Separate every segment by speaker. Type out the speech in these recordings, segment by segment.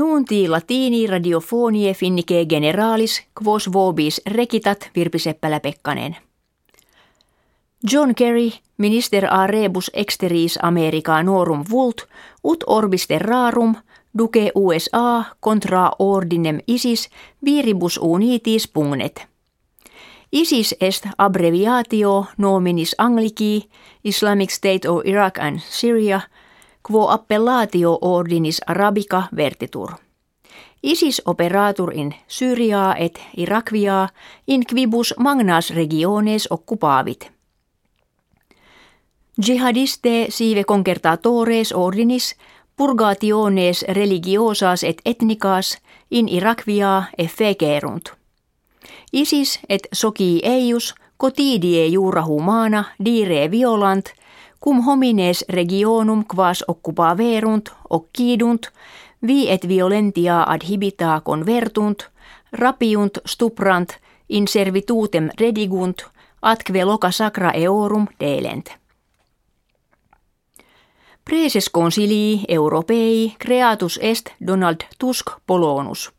Speaker 1: Nuunti latini radiofonie finnike generalis quos vobis rekitat Virpi Seppälä-Pekkanen. John Kerry, minister a rebus exteris America norum vult, ut orbis terrarum, duce USA contra ordinem ISIS viribus unitis pugnet. ISIS est abbreviatio nominis Anglici, Islamic State of Iraq and Syria – quo appellatio ordinis arabica vertitur. Isis operatur in Syriaa et Irakvia in quibus magnas regiones occupavit. Jihadiste sive concertatores ordinis purgationes religiosas et ethnicas in Irakvia effegerunt. Isis et soci eius cotidie jura humana dire violant – cum homines regionum quas occupaverunt, occidunt, vi et violentia adhibita convertunt, rapiunt stuprant, in servitutem redigunt, atque loca sacra eorum delent. Preses consilii europei creatus est Donald Tusk Polonus.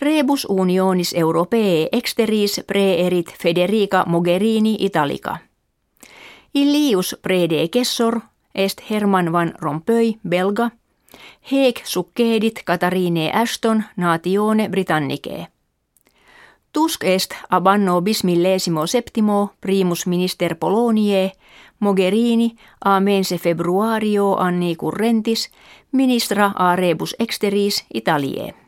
Speaker 1: Rebus unionis europee exteris preerit Federica Mogherini Italica. Ilius predecessor est Herman van Rompuy belga, hec succedit Katarine Ashton natione Britannicae. Tusk est ab anno bismillesimo septimo primus minister Poloniae, Mogherini a mense februario anni currentis ministra a rebus exteris Italiae.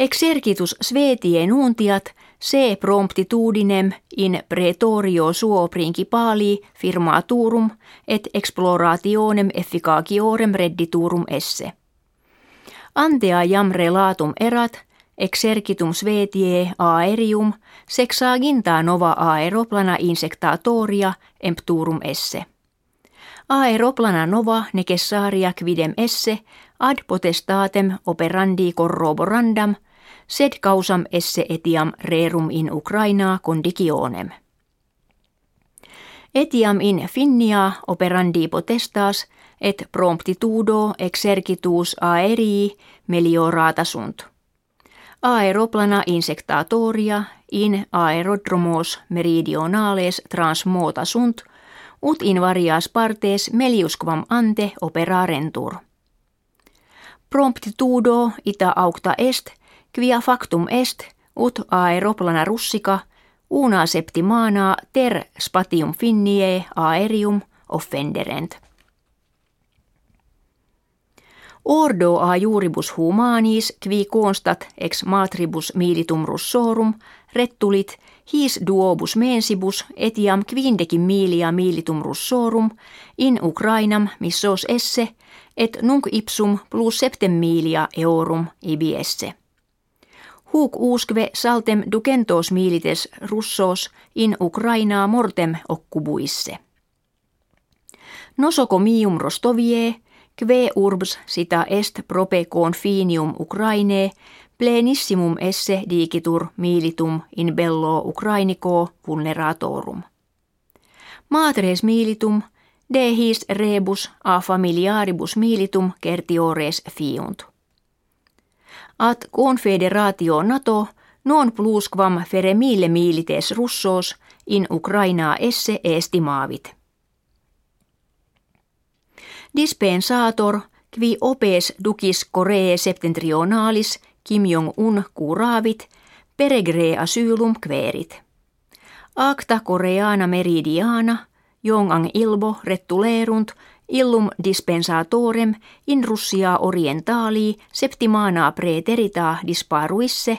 Speaker 1: Exercitus Svetie nuntiat se promptitudinem in pretorio suo principali firmaturum et explorationem efficaciorem redditurum esse. Antea jam relatum erat, exercitum Svetie aerium sexaginta nova aeroplana insectatoria empturum esse. Aeroplana nova necessaria quidem esse ad potestatem operandi corroborandam – sed causam esse etiam rerum in Ukrainaa conditionem. Etiam in finnia operandi potestas et promptitudo exercitus aerii meliorata sunt. Aeroplana insectatoria in aerodromos meridionales transmota sunt, ut in varias partes meliusquam ante operarentur. Promptitudo ita aucta est Quia factum est, ut aeroplana russica, una septimana ter spatium finnie aerium offenderent. Ordo a juribus humanis qui constat ex matribus militum russorum rettulit his duobus mensibus etiam quindecim milia militum russorum in Ukrainam missos esse et nunc ipsum plus septem milia eorum ibi esse. Huuk uusque saltem ducentos milites russos in Ukrainaa mortem okkubuisse. Nosoko mium rostovie, kve urbs sitä est prope confinium Ukraine, plenissimum esse digitur militum in bello Ukrainico vulneratorum. Matres militum, de his rebus a familiaribus militum certiores fiunt at confederatio NATO non plusquam fere mille milites russos in Ukrainaa esse estimaavit. Dispensator qui opes ducis Koree septentrionalis Kim Jong-un kuravit peregre asylum querit. Acta Koreana meridiana, Jongang ilbo rettulerunt illum dispensatorem in Russia orientali septimana preterita disparuisse,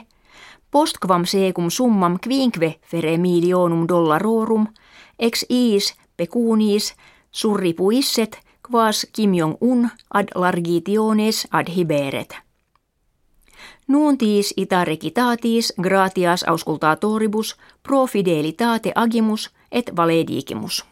Speaker 1: postquam secum summam quinque fere milionum dollarorum, ex iis pecunis surripuisset quas Kim Jong-un ad largitiones adhiberet. Nuuntis ita recitatis gratias auscultatoribus pro fidelitate agimus et valedigimus.